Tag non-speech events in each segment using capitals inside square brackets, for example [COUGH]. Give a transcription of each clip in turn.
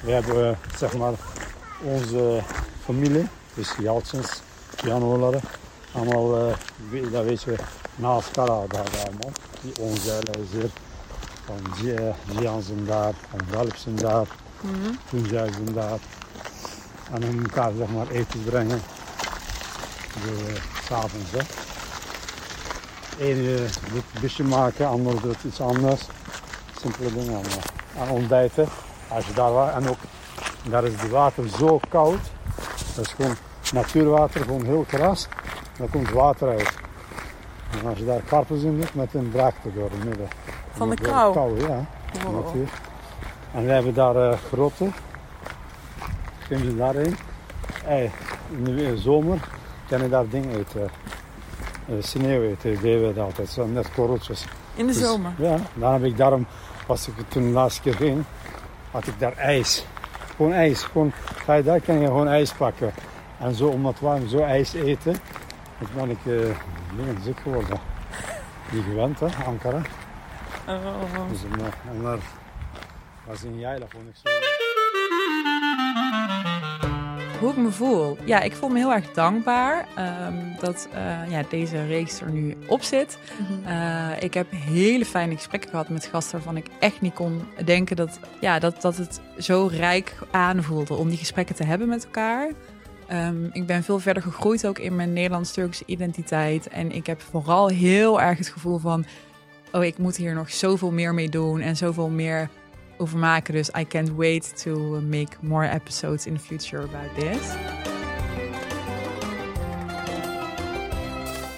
We hebben eh, zeg maar onze familie, dus Jaltsens, Jan allemaal, eh, we- dat weet je, naast elkaar daar allemaal. Die onzeilen is er, van zijn daar, van zijn daar, toen zijn ze daar. En om elkaar zeg maar eten te brengen. De, s'avonds hè. Eén eh, doet busje maken, ander doet iets anders. Simpele dingen allemaal. En ontbijten, als je daar. En ook, daar is het water zo koud. Dat is gewoon natuurwater, gewoon heel kras. Dan komt water uit. En als je daar karpels in doet, met een braakt er door het midden. Van de kou? kou, ja. Wow. Natuur. En we hebben daar eh grotten. Kunnen ze daarheen? Hey, in de zomer kan je daar dingen eten. Eh, sneeuw eten, deden we dat altijd. Zo net korreltjes. In de Dus, zomer. Ja, dan heb ik daarom, als ik toen de laatste keer ging, had ik daar ijs. Gewoon ijs. Gewoon, ga je daar, kan je gewoon ijs pakken. En zo, omdat warm, zo ijs eten, dan ben ik uh, ziek geworden. Niet gewend, hè, Ankara. Oh. Dus, en, eh, en daar was in Jaila vond ik zo. Hoe ik me voel? Ja, ik voel me heel erg dankbaar ehm, dat eh, ja, deze reeks er nu op zit. Eh, ik heb hele fijne gesprekken gehad met gasten waarvan ik echt niet kon denken dat, ja, dat, dat het zo rijk aanvoelde om die gesprekken te hebben met elkaar. Ehm, ik ben veel verder gegroeid ook in mijn Nederlands-Turkse identiteit. En ik heb vooral heel erg het gevoel van... oh, ik moet hier nog zoveel meer mee doen en zoveel meer over maken. Dus I can't wait to make more episodes in the future about this.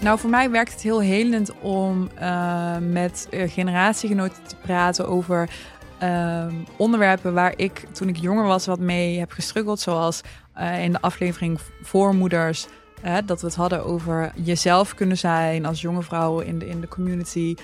Nou, voor mij werkt het heel helend om eh, met eh, generatiegenoten te praten over ehm, onderwerpen waar ik toen ik jonger was wat mee heb gestruggeld. Zoals eh, in de aflevering Voormoeders. dat we het hadden over jezelf kunnen zijn als jonge vrouw in de, in de community.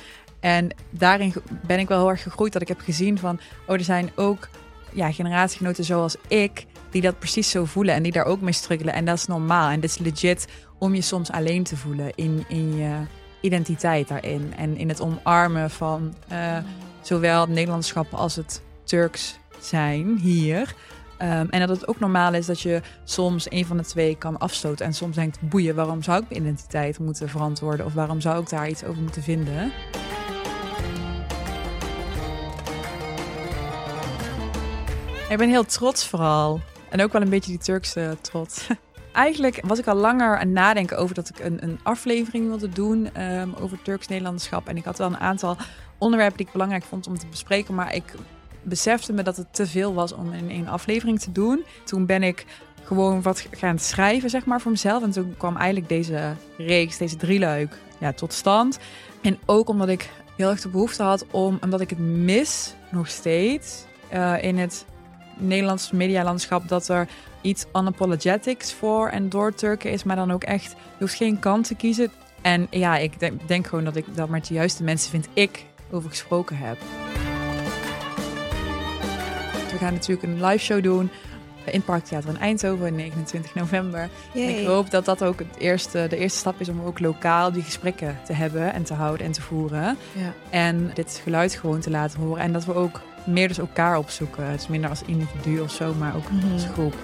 En daarin ben ik wel heel erg gegroeid dat ik heb gezien van... oh, er zijn ook ja, generatiegenoten zoals ik die dat precies zo voelen... en die daar ook mee struggelen. En dat is normaal. En dit is legit om je soms alleen te voelen in, in je identiteit daarin. En in het omarmen van eh, zowel het Nederlandschap als het Turks zijn hier... Ehm, en dat het ook normaal is dat je soms een van de twee kan afstoten. En soms denkt, boeien, waarom zou ik mijn identiteit moeten verantwoorden? Of waarom zou ik daar iets over moeten vinden? Ik ben heel trots vooral. En ook wel een beetje die Turkse trots. [LAUGHS] Eigenlijk was ik al langer aan nadenken over dat ik een, een aflevering wilde doen ehm, over Turks-Nederlanderschap. En ik had wel een aantal onderwerpen die ik belangrijk vond om te bespreken. Maar ik besefte me dat het te veel was om in één aflevering te doen. Toen ben ik gewoon wat gaan schrijven, zeg maar, voor mezelf. En toen kwam eigenlijk deze reeks, deze drieluik, ja, tot stand. En ook omdat ik heel erg de behoefte had om, omdat ik het mis nog steeds eh, in het Nederlandse medialandschap, dat er iets unapologetics voor en door Turken is, maar dan ook echt, je hoeft geen kant te kiezen. En ja, ik denk, denk gewoon dat ik dat met de juiste mensen, vind ik, over gesproken heb. We gaan natuurlijk een live show doen in Parktheater in Eindhoven, 29 november. Ik hoop dat dat ook het eerste, de eerste stap is om ook lokaal die gesprekken te hebben en te houden en te voeren. Ja. En dit geluid gewoon te laten horen. En dat we ook meer dus elkaar opzoeken. Het is minder als individu of zo, maar ook als groep.